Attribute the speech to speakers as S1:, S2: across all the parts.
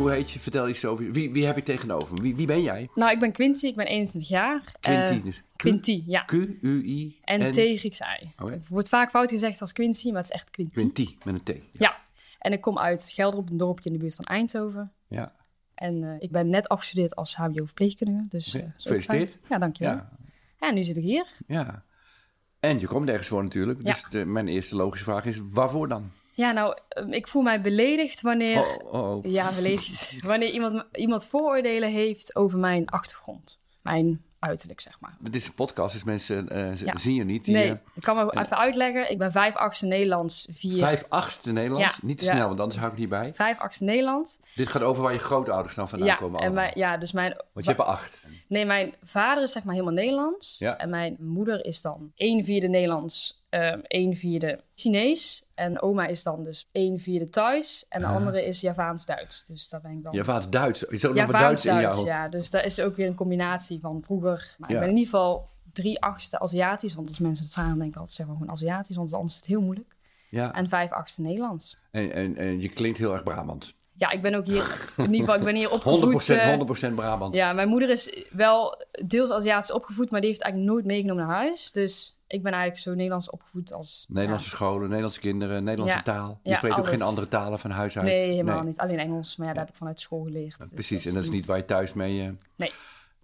S1: Hoe heet je? Vertel eens over. Wie, wie heb ik tegenover? Wie, wie ben jij?
S2: Nou, ik ben Quinty, ik ben 21 jaar.
S1: Quinty.
S2: Eh,
S1: dus Q-
S2: Quinty, ja.
S1: Q-U-I.
S2: En T Grieks I.
S1: Oké.
S2: Het wordt vaak fout gezegd als Quincy, maar het is echt Quinty.
S1: Quinty met een T.
S2: Ja. En ik kom uit Gelderop, een dorpje in de buurt van Eindhoven.
S1: Ja.
S2: En eh, ik ben net afgestudeerd als HBO-verpleegkundige. Dus, eh,
S1: gefeliciteerd.
S2: Ja, dankjewel.
S1: Ja.
S2: Ja. en nu zit ik hier.
S1: ja. En je komt ergens voor natuurlijk.
S2: Ja.
S1: Dus de, mijn eerste logische vraag is: waarvoor dan?
S2: Ja, nou, eh, ik voel mij beledigd wanneer...
S1: Oh, oh, oh.
S2: Ja, beledigd. wanneer iemand, iemand vooroordelen heeft over mijn achtergrond. Mijn uiterlijk, zeg maar.
S1: Dit is een podcast, dus mensen eh,
S2: Ja.
S1: zien je niet. Die,
S2: Nee, ik kan me even uitleggen. Ik ben vijf achtste Nederlands, vier...
S1: Vijf achtste Nederlands.
S2: Ja.
S1: Niet te
S2: Ja.
S1: snel, want anders hou ik niet bij.
S2: Vijf achtste Nederlands.
S1: Dit gaat over waar je grootouders dan vandaan
S2: Ja,
S1: komen.
S2: en mijn, ja, dus mijn...
S1: Want je hebt er acht.
S2: Nee, mijn vader is zeg maar helemaal Nederlands.
S1: Ja.
S2: En mijn moeder is dan 1 vierde Nederlands, 1 vierde Chinees. En oma is dan dus 1 vierde Thuis. En de
S1: Ah.
S2: andere is Javaans-Duits. Dus daar ben ik dan...
S1: Je vader Duits. Is ook nog Duits in
S2: Javaans-Duits,
S1: jou?
S2: ja. Dus dat is ook weer een combinatie van vroeger. Maar
S1: Ja.
S2: ik ben in ieder geval drie achtste Aziatisch. Want als mensen het vragen, denk ik altijd zeggen we gewoon Aziatisch. Want anders is het heel moeilijk.
S1: Ja.
S2: En vijf achtste Nederlands.
S1: En, en, en je klinkt heel erg Brabant. 100%,
S2: Ja, ik ben ook hier... In ieder geval, ik ben hier opgevoed... eh,
S1: 100% Brabant.
S2: Ja, mijn moeder is wel deels Aziatisch opgevoed, maar die heeft eigenlijk nooit meegenomen naar huis. Dus ik ben eigenlijk zo Nederlands opgevoed als...
S1: Nederlandse scholen, Nederlandse kinderen, Nederlandse
S2: Ja.
S1: taal. Je
S2: Ja,
S1: spreekt ook geen andere talen van huis uit.
S2: nee, helemaal niet. Alleen Engels, maar ja, dat heb ik vanuit school geleerd. dus
S1: Precies, en dat is niet waar je thuis mee... eh,
S2: Nee.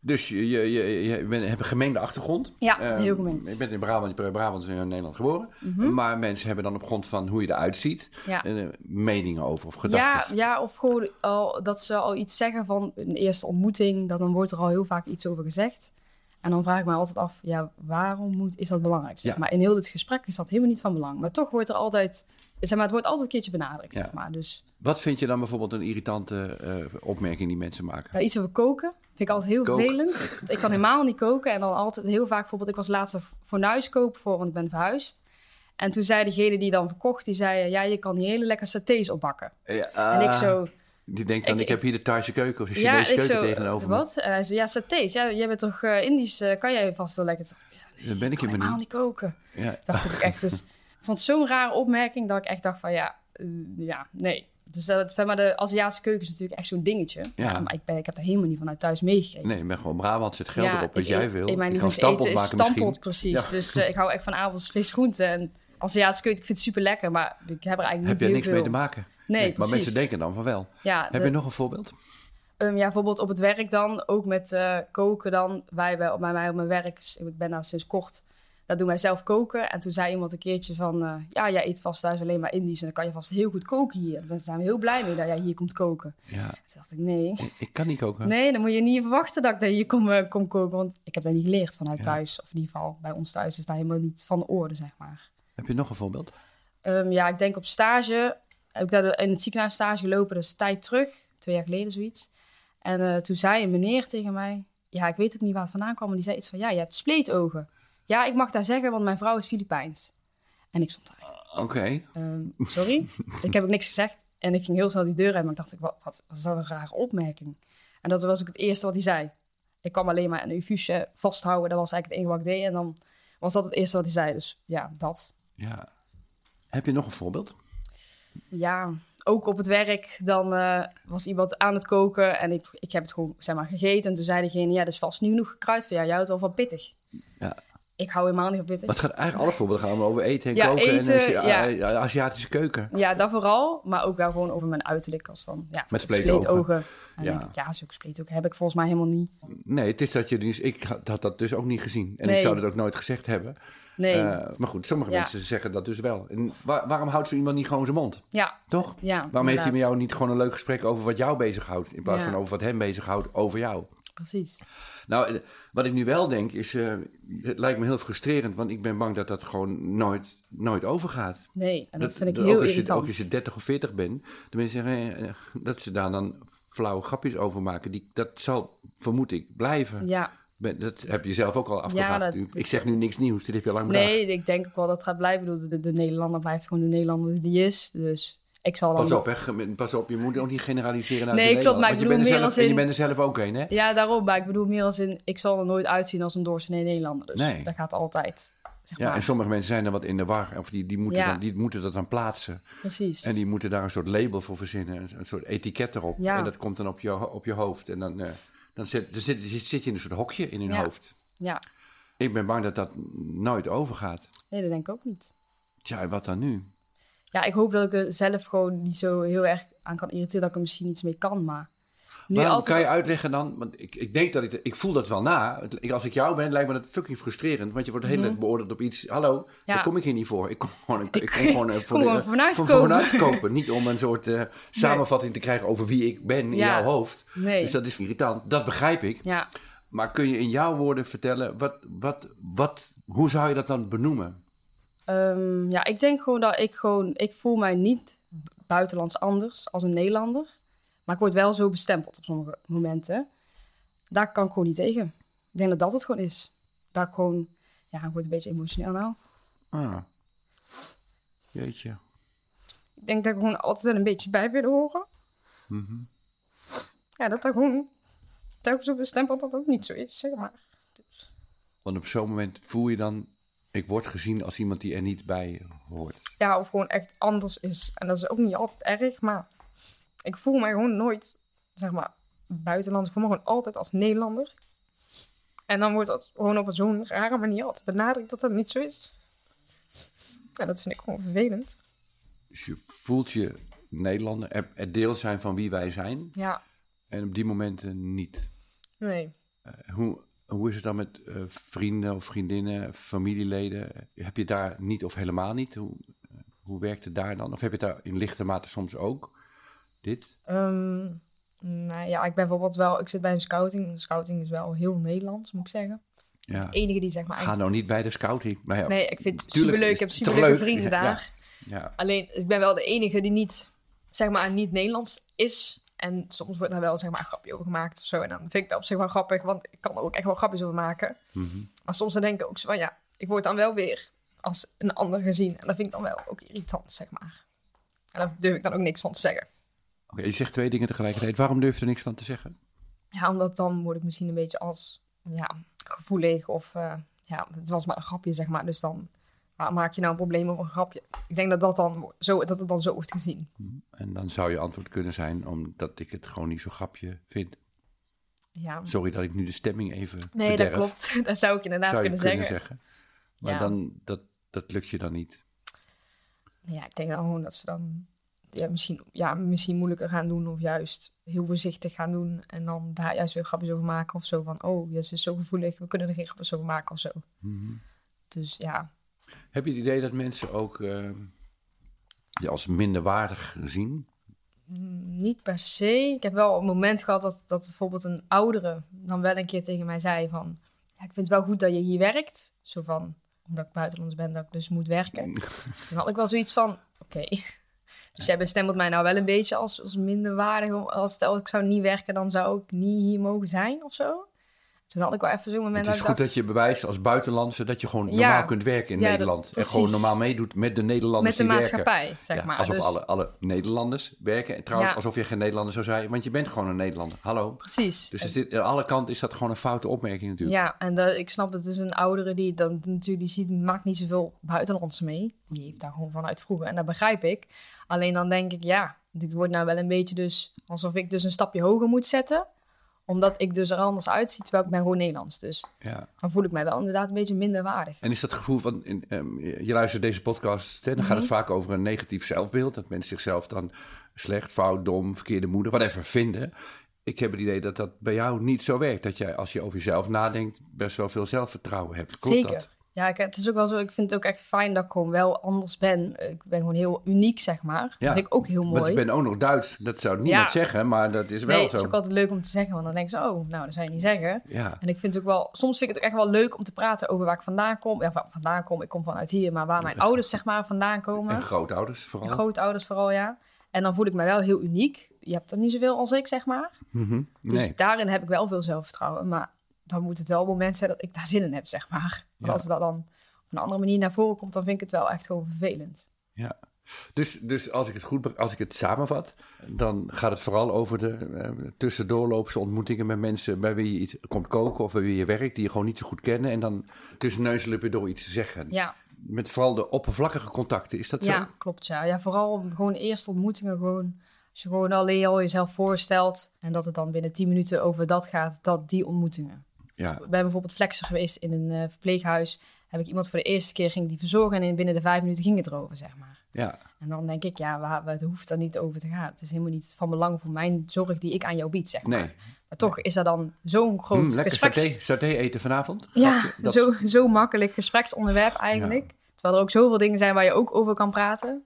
S1: Dus je, je, je, je bent, hebt een gemengde achtergrond.
S2: Ja,
S1: Ehm,
S2: heel gemengd.
S1: Je bent in Brabant, je bent in Brabant in Nederland geboren.
S2: Mhm.
S1: Maar mensen hebben dan op grond van hoe je eruit ziet...
S2: Ja.
S1: eh, meningen over of
S2: Ja,
S1: gedachten.
S2: ja, of gewoon al, dat ze al iets zeggen van een eerste ontmoeting. Dat dan wordt er al heel vaak iets over gezegd. En dan vraag ik me altijd af, ja, waarom moet, is dat belangrijk? Zeg
S1: Ja.
S2: maar in heel dit gesprek is dat helemaal niet van belang. Maar toch wordt er altijd, zeg maar, het wordt altijd een keertje benadrukt,
S1: Ja.
S2: zeg maar. Dus
S1: Wat vind je dan bijvoorbeeld een irritante eh, opmerking die mensen maken?
S2: Ja, iets over koken vind ik altijd heel vervelend. Want Ik kan helemaal niet koken. En dan altijd heel vaak, bijvoorbeeld, ik was laatst een fornuis kopen voor, want ik ben verhuisd. En toen zei degene die dan verkocht, die zei, ja, je kan hier hele lekker satés opbakken.
S1: Ja,
S2: en ik
S1: ah,
S2: zo,
S1: Die denkt dan, ik,
S2: ik-
S1: heb hier de Thaise keuken of de
S2: ja,
S1: Chinese
S2: ik
S1: keuken
S2: zo,
S1: tegenover me.
S2: wat? En hij zei, ja, satés. Ja, jij bent toch eh, Indisch, eh, kan jij vast wel lekker? Ja,
S1: Dat ben ik
S2: ik
S1: helemaal niet.
S2: koken.
S1: Ja.
S2: Dacht ik echt. Dus ik vond het zo'n rare opmerking dat ik echt dacht van, ja, eh, ja, nee. Dus dat, maar, de Aziatische keuken is natuurlijk echt zo'n dingetje.
S1: Ja.
S2: maar ik, ben, ik heb er helemaal niet vanuit thuis meegekregen.
S1: Nee, ik ben gewoon Brabant, zet geld erop wat
S2: ik
S1: jij wil.
S2: Ik, mijn
S1: je kan stampot maken
S2: stampot, precies.
S1: Ja.
S2: Dus eh, ik hou echt van avonds vis groente. En Aziatische keuken, ik vind het super lekker, maar ik heb er eigenlijk
S1: Heb
S2: niet
S1: je
S2: heel
S1: niks
S2: veel.
S1: mee te maken?
S2: Nee,
S1: maar mensen denken dan van wel.
S2: Ja,
S1: Heb
S2: de-
S1: je nog een voorbeeld?
S2: ehm, ja, bijvoorbeeld op het werk dan, ook met eh, koken dan. Wij bij, bij mij op mijn werk, ik ben daar sinds kort, daar doen wij zelf koken. En toen zei iemand een keertje van, eh, ja, jij eet vast thuis alleen maar Indisch en dan kan je vast heel goed koken hier. Daar zijn we heel blij mee dat jij hier komt koken.
S1: Ja,
S2: Toen dacht ik, nee.
S1: ik, ik kan niet koken.
S2: Nee, dan moet je niet verwachten dat ik daar hier kom, eh, kom koken. Want ik heb dat niet geleerd vanuit
S1: Ja.
S2: thuis. Of in ieder geval bij ons thuis is daar helemaal niet van de orde, zeg maar.
S1: Heb je nog een voorbeeld?
S2: Ehm, ja, ik denk op stage. Heb ik daar in het ziekenhuis stage gelopen, dat is tijd terug. Twee jaar geleden zoiets. En eh, toen zei een meneer tegen mij... Ja, ik weet ook niet waar het vandaan kwam. Maar die zei iets van, ja, je hebt spleetogen. Ja, ik mag daar zeggen, want mijn vrouw is Filipijns. En ik stond daar.
S1: Oké.
S2: Ehm, sorry, ik heb ook niks gezegd. En ik ging heel snel die deur uit, maar ik dacht, wat, wat, wat is dat een rare opmerking. En dat was ook het eerste wat hij zei. Ik kwam alleen maar een infuusje vasthouden. Dat was eigenlijk het enige wat ik deed. En dan was dat het eerste wat hij zei. Dus ja, dat.
S1: Ja. Heb je nog een voorbeeld?
S2: Ja, ook op het werk. Dan eh, was iemand aan het koken. En ik, ik heb het gewoon, zeg maar, gegeten. En toen zei degene, ja, dat is vast niet genoeg gekruid voor jou. Jij houdt wel van pittig.
S1: Ja.
S2: Ik hou helemaal niet van.
S1: Wat gaat eigenlijk alle voorbeelden gaan over eten en
S2: Ja,
S1: koken
S2: eten,
S1: en Azi-
S2: ja.
S1: Aziatische keuken.
S2: Ja, dat vooral. Maar ook wel gewoon over mijn uiterlijk. Als dan, ja,
S1: Met spleetogen.
S2: spleetogen. En
S1: Ja.
S2: ja. Zulke spleetogen heb ik volgens mij helemaal niet.
S1: Nee, het is dat je dus. Ik had dat dus ook niet gezien. En ik zou dat ook nooit gezegd hebben.
S2: Nee.
S1: Eh, maar goed, sommige
S2: Ja.
S1: mensen zeggen dat dus wel. En wa- waarom houdt zo iemand niet gewoon zijn mond?
S2: ja,
S1: Toch?
S2: ja.
S1: Waarom heeft hij met jou niet gewoon een leuk gesprek over wat jou bezighoudt? In plaats van over wat hem bezighoudt over jou?
S2: Precies.
S1: Nou, eh, wat ik nu wel denk is, eh, het lijkt me heel frustrerend, want ik ben bang dat dat gewoon nooit, nooit overgaat.
S2: Nee, en dat, vind ik
S1: ook
S2: heel
S1: als je,
S2: irritant.
S1: Ook als je 30 of 40 bent, de mensen zeggen eh, dat ze daar dan flauwe grapjes over maken. Die, dat zal, vermoed ik, blijven.
S2: Ja,
S1: Dat heb je zelf ook al afgevraagd.
S2: dat-
S1: natuurlijk. ik zeg nu niks nieuws, dit heb je al lang bedacht.
S2: nee, ik denk ook wel dat het gaat blijven. De, de Nederlander blijft gewoon de Nederlander die is. Dus ik zal dan...
S1: Pas op, hè. Pas op, je moet ook niet generaliseren naar
S2: Nee,
S1: de
S2: klopt, maar ik
S1: want je bent
S2: bedoel meer
S1: zelf,
S2: als
S1: En je
S2: in-
S1: bent er zelf ook een, hè?
S2: Ja, daarom. Maar ik bedoel meer als in... Ik zal er nooit uitzien als een doorsnee Nederlander. Dus
S1: Nee.
S2: dat gaat altijd. Zeg
S1: Ja,
S2: maar.
S1: en sommige mensen zijn er wat in de war. Of die, die, moeten,
S2: Ja.
S1: dan, die moeten dat dan plaatsen.
S2: Precies.
S1: En die moeten daar een soort label voor verzinnen. Een, een soort etiket erop.
S2: Ja.
S1: En dat komt dan op je, op je hoofd. En dan, eh, dan zit, dan zit, zit je in een soort hokje in hun
S2: Ja.
S1: hoofd.
S2: Ja,
S1: Ik ben bang dat dat nooit overgaat.
S2: nee, dat denk ik ook niet.
S1: Tja, wat dan nu?
S2: Ja, ik hoop dat ik er zelf gewoon niet zo heel erg aan kan irriteren... dat ik er misschien iets mee kan, maar... Nu
S1: Maar
S2: altijd...
S1: kan je uitleggen dan? Want ik, ik denk dat ik... Ik voel dat wel na. Ik- Als ik jou ben, lijkt me dat fucking frustrerend. Want je wordt de hele tijd beoordeeld op iets. Hallo,
S2: Mhm. Ja.
S1: daar kom ik hier niet voor. Ik kom gewoon, ik, ik kom gewoon eh, voor,
S2: kom
S1: de-
S2: gewoon vanuit
S1: voor,
S2: kopen.
S1: Niet om een soort eh, samenvatting te krijgen over wie ik ben in
S2: Ja.
S1: jouw hoofd.
S2: Nee.
S1: Dus dat is irritant. Dat begrijp ik.
S2: Ja,
S1: Maar kun je in jouw woorden vertellen, wat, wat, wat, hoe zou je dat dan benoemen?
S2: Ehm, ja, ik denk gewoon dat ik gewoon... Ik voel mij niet buitenlands anders als een Nederlander. Maar ik word wel zo bestempeld op sommige momenten. Daar kan ik gewoon niet tegen. Ik denk dat dat het gewoon is. Dat ik gewoon... Ja, ik word een beetje emotioneel nou.
S1: Ah. Jeetje.
S2: Ik denk dat ik gewoon altijd wel een beetje bij wil horen. Ja, dat dat gewoon... Dat ik zo bestempeld dat dat niet zo is, zeg maar. Dus,
S1: Want op zo'n moment voel je dan, ik word gezien als iemand die er niet bij hoort.
S2: ja, of gewoon echt anders is. En dat is ook niet altijd erg, maar ik voel mij gewoon nooit, zeg maar, buitenland. Ik voel me gewoon altijd als Nederlander. En dan wordt dat gewoon op zo'n rare manier altijd benadrukt dat dat niet zo is. En dat vind ik gewoon vervelend.
S1: Dus je voelt je Nederlander, er, er deel zijn van wie wij zijn.
S2: Ja,
S1: En op die momenten niet.
S2: nee.
S1: Eh, hoe, hoe is het dan met eh, vrienden of vriendinnen, familieleden? Heb je daar niet of helemaal niet? Hoe, eh, hoe werkt het daar dan? Of heb je het daar in lichte mate soms ook? Dit?
S2: Ehm, nou ja, ik ben bijvoorbeeld wel, ik zit bij een scouting. De scouting is wel heel Nederlands, moet ik zeggen.
S1: Ja.
S2: De enige die zeg maar
S1: Ga
S2: echt...
S1: nou niet bij de scouting. Maar ja,
S2: Nee, ik vind het superleuk. Ik heb superleuke
S1: leuk?
S2: vrienden
S1: ja.
S2: daar.
S1: ja.
S2: Alleen, ik ben wel de enige die niet, zeg maar, niet Nederlands is. En soms wordt daar wel, zeg maar, een grapje over gemaakt of zo. En dan vind ik dat op zich wel grappig, want ik kan er ook echt wel grapjes over maken.
S1: Mhm.
S2: Maar soms dan denk ik ook zo van, ja, ik word dan wel weer als een ander gezien. En dat vind ik dan wel ook irritant, zeg maar. En daar durf ik dan ook niks van te zeggen.
S1: Oké, je zegt twee dingen tegelijkertijd. Waarom durf je er niks van te zeggen?
S2: Ja, omdat dan word ik misschien een beetje als, ja, gevoelig of, eh, ja, het was maar een grapje, zeg maar. Dus dan maak je nou een probleem over een grapje. Ik denk dat, dat, dan, zo, dat het dan zo wordt gezien.
S1: En dan zou je antwoord kunnen zijn omdat ik het gewoon niet zo grapje vind.
S2: Ja,
S1: Sorry dat ik nu de stemming even
S2: Nee,
S1: bederf,
S2: dat klopt. Dat zou ik inderdaad
S1: Zou je
S2: kunnen,
S1: kunnen
S2: zeggen.
S1: zeggen. Maar
S2: Ja.
S1: dan, dat, dat lukt je dan niet.
S2: Ja, ik denk dan gewoon dat ze dan ja, misschien, ja, misschien moeilijker gaan doen of juist heel voorzichtig gaan doen. En dan daar juist weer grapjes over maken of zo van, oh, ze is zo gevoelig, we kunnen er geen grapjes over maken of zo.
S1: Mhm.
S2: Dus ja,
S1: Heb je het idee dat mensen ook eh, je als minderwaardig zien?
S2: mm, niet per se. Ik heb wel een moment gehad dat, dat bijvoorbeeld een oudere dan wel een keer tegen mij zei van, ja, ik vind het wel goed dat je hier werkt. Zo van, omdat ik buitenlands ben, dat ik dus moet werken. Toen had ik wel zoiets van, oké. Dus jij bestempelt mij nou wel een beetje als, als minderwaardig. Als stel ik zou niet werken, dan zou ik niet hier mogen zijn of zo. Toen had ik wel even zo'n moment
S1: Het is
S2: dat
S1: goed dat je bewijst als buitenlandse dat je gewoon
S2: Ja.
S1: normaal kunt werken in
S2: Ja, dat-
S1: Nederland. en gewoon normaal meedoet met de Nederlanders
S2: met de
S1: die werken.
S2: maatschappij, zeg maar.
S1: alsof
S2: Dus-
S1: alle, alle Nederlanders werken. En trouwens, alsof je geen Nederlander zou zijn, want je bent gewoon een Nederlander. Hallo.
S2: Precies.
S1: Dus is dit, aan alle kanten is dat gewoon een foute opmerking natuurlijk.
S2: Ja, en ik snap, het is een oudere die dan natuurlijk die ziet, maakt niet zoveel buitenlandse mee. Die heeft daar gewoon vanuit vroeger en dat begrijp ik. Alleen dan denk ik, ja, het wordt nou wel een beetje dus alsof ik dus een stapje hoger moet zetten. Omdat ik dus er anders uitzie, terwijl ik ben gewoon Nederlands. Dus
S1: Ja.
S2: dan voel ik mij wel inderdaad een beetje minder waardig.
S1: En is dat gevoel van, in, ehm, je luistert deze podcast, hè, dan gaat
S2: Mhm.
S1: het vaak over een negatief zelfbeeld. Dat mensen zichzelf dan slecht, fout, dom, verkeerde moeder, whatever vinden. Ik heb het idee dat dat bij jou niet zo werkt. Dat jij als je over jezelf nadenkt best wel veel zelfvertrouwen hebt. Klopt
S2: Zeker.
S1: dat?
S2: Ja, ik, het is ook wel zo. Ik vind het ook echt fijn dat ik gewoon wel anders ben. Ik ben gewoon heel uniek, zeg maar.
S1: Ja,
S2: Dat vind ik ook heel mooi.
S1: Want je bent ook nog Duits. Dat zou niemand
S2: Ja.
S1: zeggen, maar dat is wel
S2: nee,
S1: zo.
S2: het is ook altijd leuk om te zeggen, want dan denk ze, oh, nou, dat zou je niet zeggen.
S1: Ja,
S2: En ik vind het ook wel, soms vind ik het ook echt wel leuk om te praten over waar ik vandaan kom. Ja, waar ik vandaan kom, ik kom vanuit hier, maar waar mijn ouders, zeg maar, vandaan komen.
S1: en grootouders vooral.
S2: En grootouders vooral, ja. En dan voel ik me wel heel uniek. Je hebt er niet zoveel als ik, zeg maar.
S1: Mhm.
S2: Dus
S1: Nee.
S2: daarin heb ik wel veel zelfvertrouwen. Maar dan moet het wel een moment zijn dat ik daar zin in heb, zeg maar.
S1: Ja.
S2: als dat dan op een andere manier naar voren komt, dan vind ik het wel echt gewoon vervelend.
S1: Ja. Dus, dus als ik het goed als ik het samenvat, dan gaat het vooral over de eh, tussendoorloopse ontmoetingen met mensen bij wie je iets komt koken of bij wie je werkt, die je gewoon niet zo goed kennen. En dan tussen neus en lippen door iets te zeggen.
S2: Ja,
S1: Met vooral de oppervlakkige contacten, is dat zo?
S2: ja klopt, ja. Ja, vooral gewoon eerste ontmoetingen gewoon. Als je gewoon alleen al jezelf voorstelt en dat het dan binnen 10 minuten over dat gaat, dat die ontmoetingen.
S1: Ja.
S2: Ik ben bijvoorbeeld flexer geweest in een eh, verpleeghuis. Heb ik iemand voor de eerste keer ging die verzorgen en binnen de vijf minuten ging het erover, zeg maar.
S1: ja.
S2: En dan denk ik, ja, waar, het hoeft er niet over te gaan. Het is helemaal niet van belang voor mijn zorg die ik aan jou bied, zeg maar.
S1: Nee.
S2: Maar toch is dat dan zo'n groot
S1: Mm, lekker
S2: gespreks...
S1: saté, saté eten vanavond?
S2: Ja,
S1: dat-
S2: zo, zo makkelijk gespreksonderwerp eigenlijk. Terwijl er ook zoveel dingen zijn waar je ook over kan praten.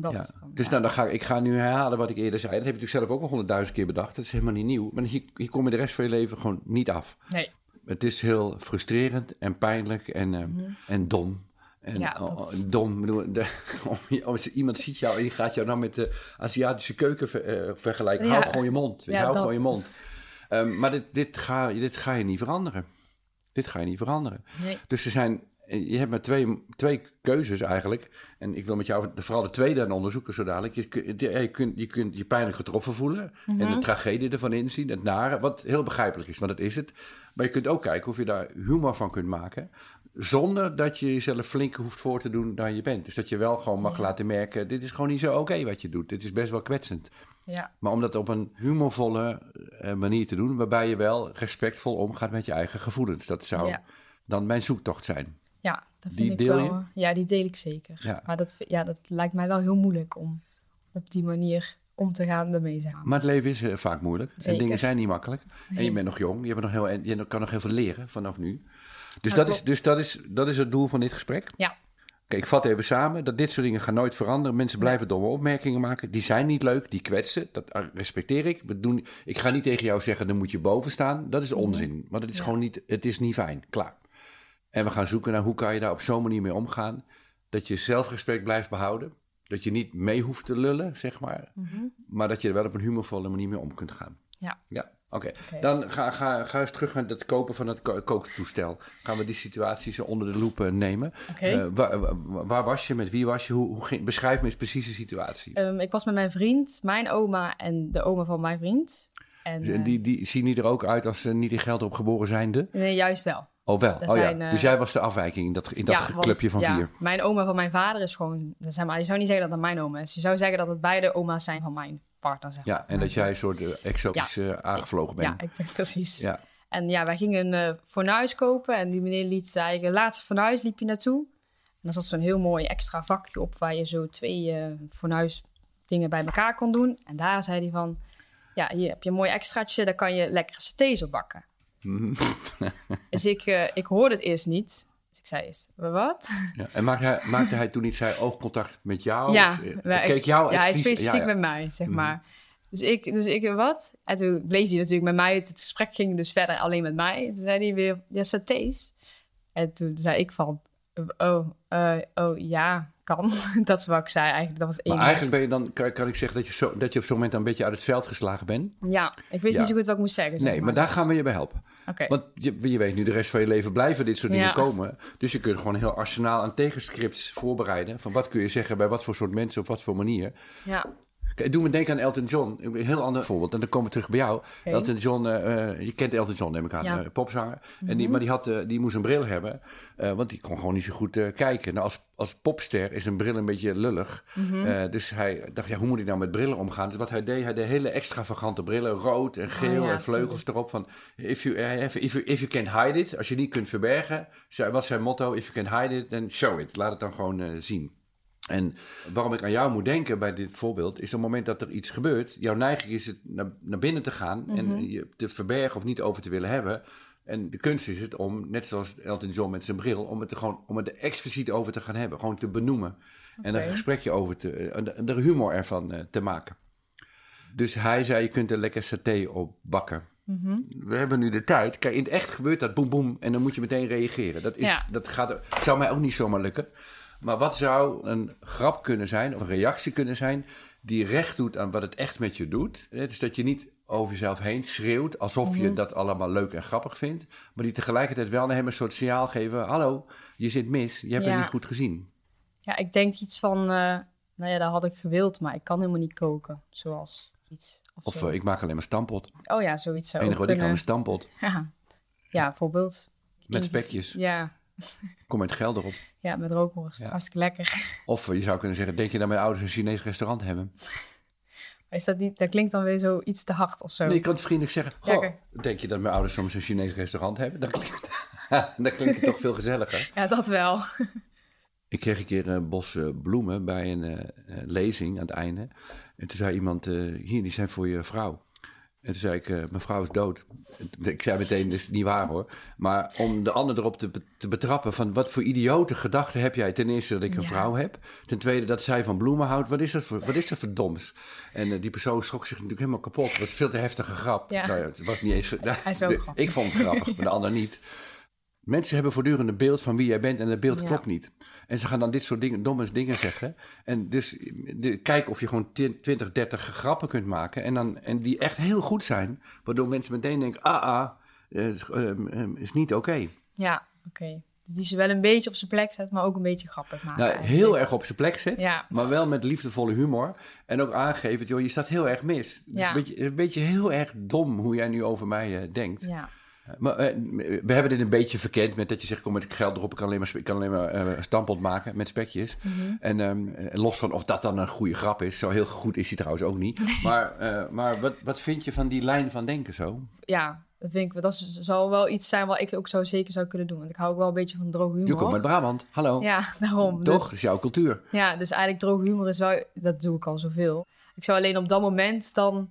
S2: Dat
S1: Ja.
S2: is dan,
S1: Dus
S2: ja.
S1: nou, dan ga, ik- ga nu herhalen wat ik eerder zei. Dat heb je natuurlijk zelf ook al honderdduizend keer bedacht. Dat is helemaal niet nieuw. Maar hier, hier kom je de rest van je leven gewoon niet af.
S2: Nee,
S1: Het is heel frustrerend en pijnlijk en, eh, en dom. En
S2: Mhm. Ja, dat
S1: oh,
S2: is-
S1: dom, bedoel, de, om- als iemand ziet jou en die gaat jou nou met de Aziatische keuken ver- eh, vergelijken.
S2: Ja.
S1: Hou gewoon je mond. Weet je,
S2: Ja,
S1: hou gewoon je mond.
S2: is-
S1: Ehm, maar dit, dit, ga, dit ga je niet veranderen. Dit ga je niet veranderen.
S2: nee.
S1: Dus er zijn, je hebt maar twee, twee keuzes eigenlijk. En ik wil met jou vooral de tweede aan onderzoeken zo dadelijk. Je, je, kunt, je kunt je pijnlijk getroffen voelen. En de tragedie ervan inzien. Het nare, wat heel begrijpelijk is, want dat is het. Maar je kunt ook kijken of je daar humor van kunt maken. Zonder dat je jezelf flink hoeft voor te doen dan je bent. Dus dat je wel gewoon mag laten merken... dit is gewoon niet zo oké wat je doet. Dit is best wel kwetsend.
S2: Ja,
S1: Maar om dat op een humorvolle eh, manier te doen... waarbij je wel respectvol omgaat met je eigen gevoelens. Dat zou
S2: Ja.
S1: dan mijn zoektocht zijn.
S2: Ja, dat vind
S1: Die
S2: ik
S1: deel
S2: wel.
S1: je?
S2: Ja, die deel ik zeker.
S1: Ja.
S2: Maar dat, ja, dat lijkt mij wel heel moeilijk om op die manier om te gaan ermee zijn.
S1: Maar het leven is eh, vaak moeilijk. En dingen zijn niet makkelijk. En je bent nog jong. Je, bent nog heel, je kan nog heel veel leren vanaf nu. Dus, dat, is, dus dat, is, dat is het doel van dit gesprek.
S2: Ja,
S1: Kijk, ik vat even samen. Dat dit soort dingen gaan nooit veranderen. Mensen blijven domme opmerkingen maken. Die zijn niet leuk. Die kwetsen. Dat eh, respecteer ik. We doen, ik ga niet tegen jou zeggen, dan moet je boven staan. Dat is onzin. Maar dat is
S2: Ja.
S1: gewoon niet, het is niet fijn. Klaar. En we gaan zoeken naar hoe kan je daar op zo'n manier mee omgaan. Dat je zelfrespect blijft behouden. Dat je niet mee hoeft te lullen, zeg maar. Maar dat je er wel op een humorvolle manier mee om kunt gaan.
S2: ja.
S1: Ja, oké. Dan ga, ga, ga eens terug naar het kopen van het ko- kooktoestel. Gaan we die situatie zo onder de loep eh, nemen.
S2: Oké.
S1: Eh, waar, waar- was je? Met wie was je? Hoe, hoe ging, beschrijf me eens precies de situatie.
S2: Ehm, ik was met mijn vriend, mijn oma en de oma van mijn vriend. En, eh,
S1: die, die zien die er ook uit als ze niet in geld op geboren zijnde?
S2: nee, juist wel.
S1: Oh wel, oh ja.
S2: zijn, eh,
S1: Dus jij was de afwijking in dat, in dat clubje van
S2: ja,
S1: vier.
S2: Mijn oma van mijn vader is gewoon... Zeg maar, je zou niet zeggen dat dat mijn oma is. Je zou zeggen dat het beide oma's zijn van mijn partner. Zeg
S1: Ja, en dat jij een soort eh, exotisch aangevlogen bent.
S2: Ja, ik ben precies.
S1: Ja.
S2: En ja, wij gingen een eh, fornuis kopen. En die meneer liet zijn eigen laatste fornuis liep je naartoe. En daar zat zo'n heel mooi extra vakje op... waar je zo twee eh fornuis dingen bij elkaar kon doen. En daar zei hij van... Ja, hier heb je een mooi extraatje. Daar kan je lekkere satés op bakken.
S1: Mhm.
S2: Dus ik, eh, ik hoorde het eerst niet. Dus ik zei eerst, wat?
S1: Ja. En maakte hij, maakte hij toen niet zijn oogcontact met jou?
S2: ja,
S1: Of, eh, keek jou
S2: ja, hij specifiek
S1: ja, Mhm.
S2: met mij, zeg maar. Dus ik, dus ik, wat? En toen bleef hij natuurlijk met mij. Het gesprek ging dus verder alleen met mij. Toen zei hij weer, ja, satés. En toen zei ik van, oh, eh, oh ja, kan. dat is wat ik zei eigenlijk. Dat was één.
S1: Maar eigenlijk ben je dan, kan, kan ik zeggen dat je, zo, dat je op zo'n moment een beetje uit het veld geslagen bent?
S2: Ja, ik wist
S1: Ja.
S2: niet zo goed wat ik moest zeggen. zeg
S1: Nee, maar daar gaan we je bij helpen. Want je, je weet nu, de rest van je leven blijven dit soort dingen komen. Dus je kunt gewoon een heel arsenaal aan tegenscripts voorbereiden. Van wat kun je zeggen bij wat voor soort mensen, op wat voor manier.
S2: ja.
S1: Kijk, doe me denken aan Elton John. Een heel ander voorbeeld. En dan komen we terug bij jou. Elton John, eh, eh, je kent Elton John, neem ik aan,
S2: Ja. Mhm.
S1: eh, popzanger. en die, maar die, had, die moest een bril hebben, want die kon gewoon niet zo goed kijken. Nou, als, als popster is een bril een beetje lullig.
S2: Mhm.
S1: Dus hij dacht, ja, hoe moet ik nou met brillen omgaan? Dus wat hij deed, hij deed hele extravagante brillen, rood en geel
S2: Oh ja,
S1: en vleugels erop. Van, if you, if, you, if you can hide it, als je niet kunt verbergen, was zijn motto, if you can hide it, then show it. Laat het dan gewoon zien. En waarom ik aan jou moet denken bij dit voorbeeld, is op het moment dat er iets gebeurt, jouw neiging is het naar, naar binnen te gaan en je te verbergen of niet over te willen hebben. En de kunst is het om, net zoals Elton John met zijn bril, om het er gewoon om het er expliciet over te gaan hebben. Gewoon te benoemen. En er een
S2: gesprekje
S1: over te, en de humor ervan eh, te maken. Dus hij zei, je kunt er lekker saté op bakken.
S2: Mhm.
S1: We hebben nu de tijd. Kijk, in het echt gebeurt dat boem boem en dan moet je meteen reageren. Dat, is,
S2: Ja.
S1: dat gaat, zou mij ook niet zomaar lukken. Maar wat zou een grap kunnen zijn, of een reactie kunnen zijn, die recht doet aan wat het echt met je doet? Dus dat je niet over jezelf heen schreeuwt, alsof je dat allemaal leuk en grappig vindt. Maar die tegelijkertijd wel naar hem een soort signaal geven. Hallo, je zit mis, je hebt
S2: Ja.
S1: het niet goed gezien.
S2: Ja, ik denk iets van, eh, nou ja, dat had ik gewild, maar ik kan helemaal niet koken. Zoals iets. Of,
S1: Of
S2: zo.
S1: eh, ik maak alleen maar stampot.
S2: oh ja, zoiets zou
S1: Het enige wat ik kan
S2: kunnen.
S1: is stampot.
S2: Ja. ja, bijvoorbeeld.
S1: Met spekjes.
S2: Ja,
S1: Kom uit geld erop.
S2: ja met rookworst.
S1: Ja.
S2: Hartstikke lekker.
S1: Of je zou kunnen zeggen, denk je dat mijn ouders een Chinees restaurant hebben?
S2: Maar is dat niet, dat klinkt dan weer zo iets te hard of zo.
S1: Nee, je kan het vriendelijk zeggen. Goh, denk je dat mijn ouders soms een Chinees restaurant hebben? Dan klinkt, dan klinkt het toch veel gezelliger.
S2: Ja, dat wel.
S1: Ik kreeg een keer een bos eh, bloemen bij een eh, eh, lezing aan het einde. En toen zei iemand, hier, die zijn voor je vrouw. En toen zei ik, eh, mijn vrouw is dood. Ik zei meteen, dat is niet waar hoor. Maar om de ander erop te, te betrappen van wat voor idiote gedachten heb jij? Ten eerste dat ik een
S2: Ja.
S1: vrouw heb. Ten tweede dat zij van bloemen houdt. Wat is dat voor, wat is dat voor doms? En eh, die persoon schrok zich natuurlijk helemaal kapot. Dat was een veel te heftige grap.
S2: Ja.
S1: Nou het was niet eens...
S2: Hij is ook
S1: de-
S2: grappig.
S1: ik vond het grappig, maar de ander niet. Mensen hebben voortdurend een beeld van wie jij bent en dat beeld
S2: Ja.
S1: klopt niet. En ze gaan dan dit soort dingen, domme dingen zeggen. En dus de, kijk of je gewoon 10, 20, 30 grappen kunt maken. En, dan, en die echt heel goed zijn. Waardoor mensen meteen denken, ah ah, eh, is, eh, eh, is niet oké.
S2: Ja, oké. Die ze wel een beetje op zijn plek zet, maar ook een beetje grappig maken.
S1: Nou,
S2: eigenlijk.
S1: heel erg op zijn plek.
S2: Ja.
S1: Maar wel met liefdevolle humor. En ook aangeven, joh, je staat heel erg mis. Het is
S2: Ja.
S1: een, beetje, een beetje heel erg dom hoe jij nu over mij eh, denkt.
S2: Ja,
S1: Maar eh, we hebben dit een beetje verkend met dat je zegt: kom met geld erop, ik kan alleen maar, ik kan alleen maar eh, stampot maken met spekjes.
S2: Mhm.
S1: En ehm, eh, los van of dat dan een goede grap is, zo heel goed is hij trouwens ook niet. Maar, eh, maar wat, wat vind je van die lijn van denken zo?
S2: ja dat vind ik, dat zal wel iets zijn wat ik ook zo zeker zou kunnen doen. Want ik hou ook wel een beetje van droge humor.
S1: Je komt uit Brabant, hallo.
S2: Ja, daarom.
S1: Toch?
S2: Dus,
S1: Dat is jouw cultuur.
S2: ja, dus eigenlijk droge humor is wel, dat doe ik al zoveel. Ik zou alleen op dat moment dan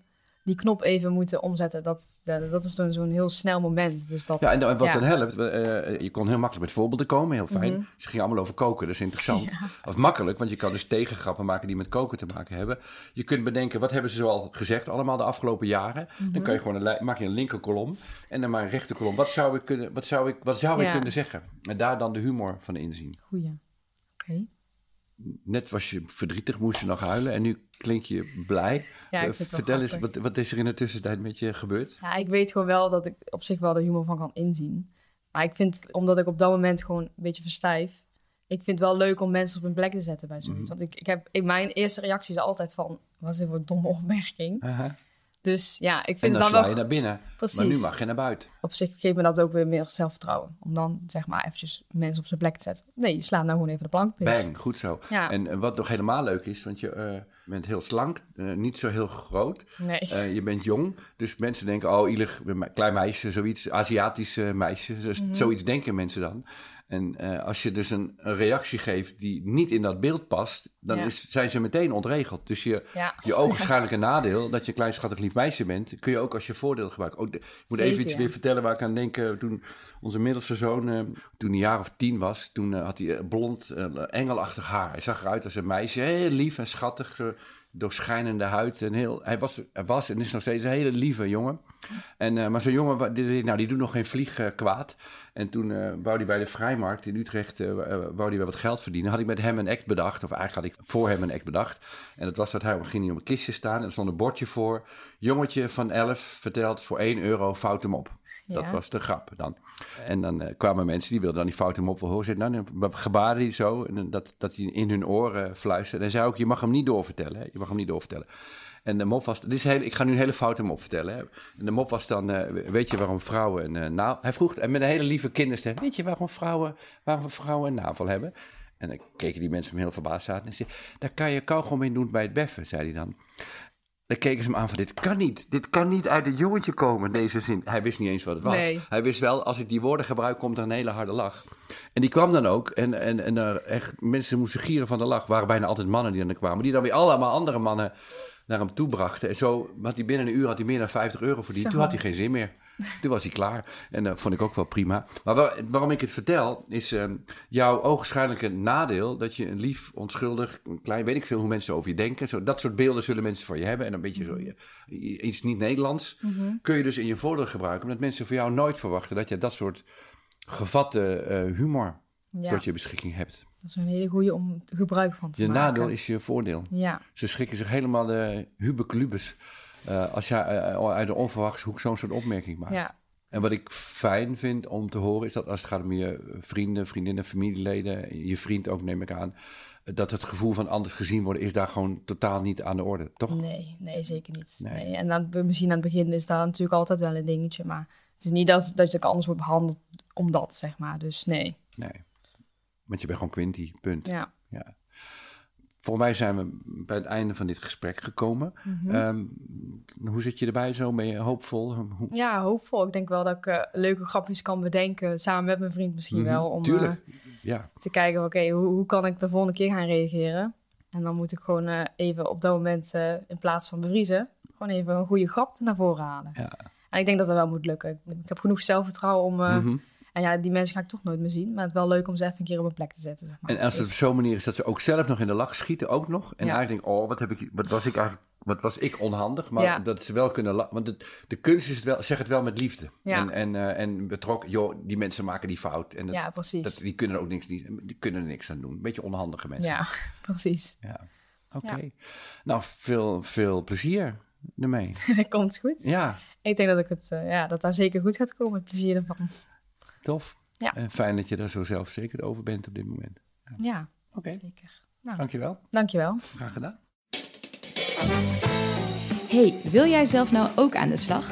S2: die knop even moeten omzetten. Dat, dat, is dan zo'n heel snel moment. Dus dat,
S1: Ja, en, wat
S2: ja.
S1: dan helpt, eh, je kon heel makkelijk met voorbeelden komen, heel fijn.
S2: Mhm.
S1: Ze gingen allemaal over koken, dat is interessant. Of makkelijk, want je kan dus tegengrappen maken die met koken te maken hebben. Je kunt bedenken, wat hebben ze zoal gezegd allemaal de afgelopen jaren?
S2: Mhm.
S1: Dan kan je gewoon een, maak je een linkerkolom en dan maar een rechterkolom. Wat zou ik kunnen, wat zou ik, wat zou ik
S2: Ja.
S1: kunnen zeggen? En daar dan de humor van inzien.
S2: Goeie. Oké.
S1: Net was je verdrietig, moest je nog huilen en nu klink je blij.
S2: Ja,
S1: Eh, Vertel eens, wat, wat is er in de tussentijd met je gebeurd?
S2: Ja, ik weet gewoon wel dat ik op zich wel de humor van kan inzien. Maar ik vind, omdat ik op dat moment gewoon een beetje verstijf... Ik vind het wel leuk om mensen op hun plek te zetten bij zoiets. Want ik, ik heb, ik, mijn eerste reactie is altijd van... Wat is dit voor een domme opmerking? Dus ja, ik
S1: En
S2: vind
S1: dan
S2: het
S1: sla je
S2: wel...
S1: naar binnen.
S2: Precies.
S1: Maar nu mag je naar buiten.
S2: Op zich geeft me dat ook weer meer zelfvertrouwen. Om dan zeg maar eventjes mensen op zijn plek te zetten. Nee, je slaat nou gewoon even de plank.
S1: Bang, goed zo.
S2: Ja.
S1: En, wat nog helemaal leuk is, want je eh, bent heel slank, eh, niet zo heel groot.
S2: Nee.
S1: Eh, je bent jong, dus mensen denken, oh, ielig, klein meisje, zoiets, Aziatisch eh, meisje. Dus. Zoiets denken mensen dan. En eh, als je dus een, een reactie geeft die niet in dat beeld past, dan
S2: Ja.
S1: is, zijn ze meteen ontregeld. Dus je,
S2: Ja.
S1: je ogenschijnlijke nadeel, dat je een klein schattig lief meisje bent, kun je ook als je voordeel gebruiken. Ook de- ik moet
S2: Zeker,
S1: even iets weer vertellen waar ik aan denk. eh, toen onze middelste zoon, eh, toen hij een jaar of tien was, toen had hij blond, engelachtig haar. Hij zag eruit als een meisje, heel lief en schattig, doorschijnende huid. En heel, hij, was, was en is nog steeds een hele lieve jongen. En, eh, maar zo'n jongen, die, nou, die doet nog geen vlieg eh, kwaad. En toen eh wou hij bij de Vrijmarkt in Utrecht, wou hij wat geld verdienen. Had ik met hem een act bedacht, of eigenlijk had ik voor hem een act bedacht. En dat was dat hij ging hij op een kistje staan en er stond een bordje voor. Jongetje van 11 vertelt voor 1 euro fout hem op. Dat
S2: Ja.
S1: was de grap dan. En dan eh, kwamen mensen die wilden dan die fout hem op wel horen. Zeiden, Nou, dan gebaarde hij zo, en dat, dat hij in hun oren fluisterde. En zei ook, je mag hem niet doorvertellen. Hè? Je mag hem niet doorvertellen. En de mop was, dit is heel, ik ga nu een hele foute mop vertellen. Hè? En de mop was dan, eh, weet je waarom vrouwen een eh, navel... Hij vroeg, en met een hele lieve kinderstem, weet je waarom vrouwen, waarom vrouwen een navel hebben? En dan keken die mensen hem heel verbaasd aan. En zei, daar kan je kauwgom in doen bij het beffen, zei hij dan. Dan keken ze hem aan van, dit kan niet. Dit kan niet uit het jongetje komen, deze zin. Hij wist niet eens wat het was.
S2: Nee.
S1: Hij wist wel, als ik die woorden gebruik, komt er een hele harde lach. En die kwam dan ook. En, en, en er echt, mensen moesten gieren van de lach. waren bijna altijd mannen die dan kwamen. Die dan weer allemaal andere mannen naar hem toe brachten. En zo had hij binnen een uur had hij meer dan 50 euro verdiend. Toen had hij geen zin meer. Toen was hij klaar. En dat vond ik ook wel prima. Maar waar- waarom ik het vertel, is ehm, jouw ogenschijnlijke nadeel... dat je een lief, onschuldig, een klein... weet ik veel hoe mensen over je denken. Zo, dat soort beelden zullen mensen van je hebben. En een beetje zo, je- iets niet Nederlands... kun je dus in je voordeel gebruiken... omdat mensen van jou nooit verwachten... dat je dat soort gevatte eh, humor
S2: Ja,
S1: tot je beschikking hebt.
S2: Dat is een hele goede om gebruik van te
S1: Je
S2: maken.
S1: nadeel is je voordeel.
S2: Ja,
S1: Ze schrikken zich helemaal de hubeklubes... eh als jij eh, uit de onverwachts hoek zo'n soort opmerking maakt.
S2: ja,
S1: En wat ik fijn vind om te horen is dat als het gaat om je vrienden, vriendinnen, familieleden, je vriend ook neem ik aan, dat het gevoel van anders gezien worden is daar gewoon totaal niet aan de orde, toch?
S2: nee, nee, zeker niet.
S1: Nee.
S2: Nee. En het- misschien aan het begin is daar natuurlijk altijd wel een dingetje, maar het is niet dat, dat je anders wordt behandeld omdat, zeg maar. Dus nee,
S1: Nee. Want je bent gewoon Quinty, punt.
S2: ja.
S1: Ja. Volgens mij zijn we bij het einde van dit gesprek gekomen.
S2: Mhm.
S1: Ehm, hoe zit je erbij zo? Ben je hoopvol? Hoe-
S2: Ja, hoopvol. Ik denk wel dat ik eh, leuke grapjes kan bedenken, samen met mijn vriend misschien
S1: Mhm,
S2: wel, om
S1: Tuurlijk.
S2: eh,
S1: Ja,
S2: te kijken, oké, hoe, hoe kan ik de volgende keer gaan reageren? En dan moet ik gewoon eh, even op dat moment, in plaats van bevriezen, gewoon even een goede grap naar voren halen.
S1: Ja.
S2: En ik denk dat dat wel moet lukken. Ik, ik heb genoeg zelfvertrouwen om...
S1: Mhm.
S2: En ja, die mensen ga ik toch nooit meer zien. Maar het is wel leuk om ze even een keer op een plek te zetten, zeg maar.
S1: En als het op zo'n manier is dat ze ook zelf nog in de lach schieten, ook nog. En
S2: Ja.
S1: eigenlijk denk oh, wat, heb ik, wat was ik eigenlijk, wat was ik onhandig. Maar
S2: Ja.
S1: dat ze wel kunnen lachen. Want het, de kunst is het wel, zeg het wel met liefde.
S2: Ja.
S1: En, en, eh, en betrokken, joh, die mensen maken die fout. En dat,
S2: ja, precies.
S1: dat, die kunnen er ook niks, die, die kunnen er niks aan doen. Beetje onhandige mensen.
S2: Ja, precies.
S1: Ja. Oké. Nou, veel, veel plezier ermee.
S2: dat komt goed.
S1: Ja,
S2: Ik denk dat, ik het, eh, ja, dat daar zeker goed gaat komen. Het plezier ervan.
S1: Tof.
S2: Ja.
S1: En fijn dat je daar zo zelfverzekerd over bent op dit moment.
S2: Ja,
S1: Oké,
S2: zeker. Nou,
S1: dankjewel.
S2: dankjewel.
S1: Graag gedaan.
S3: Hey, wil jij zelf nou ook aan de slag?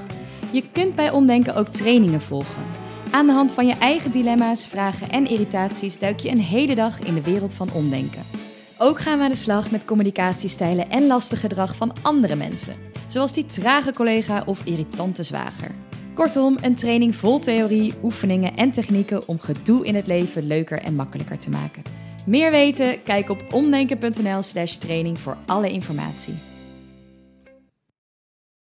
S3: Je kunt bij Omdenken ook trainingen volgen. Aan de hand van je eigen dilemma's, vragen en irritaties duik je een hele dag in de wereld van omdenken. Ook gaan we aan de slag met communicatiestijlen en lastig gedrag van andere mensen, zoals die trage collega of irritante zwager. Kortom, een training vol theorie, oefeningen en technieken om gedoe in het leven leuker en makkelijker te maken. Meer weten? Kijk op omdenken.nl/slash training voor alle informatie.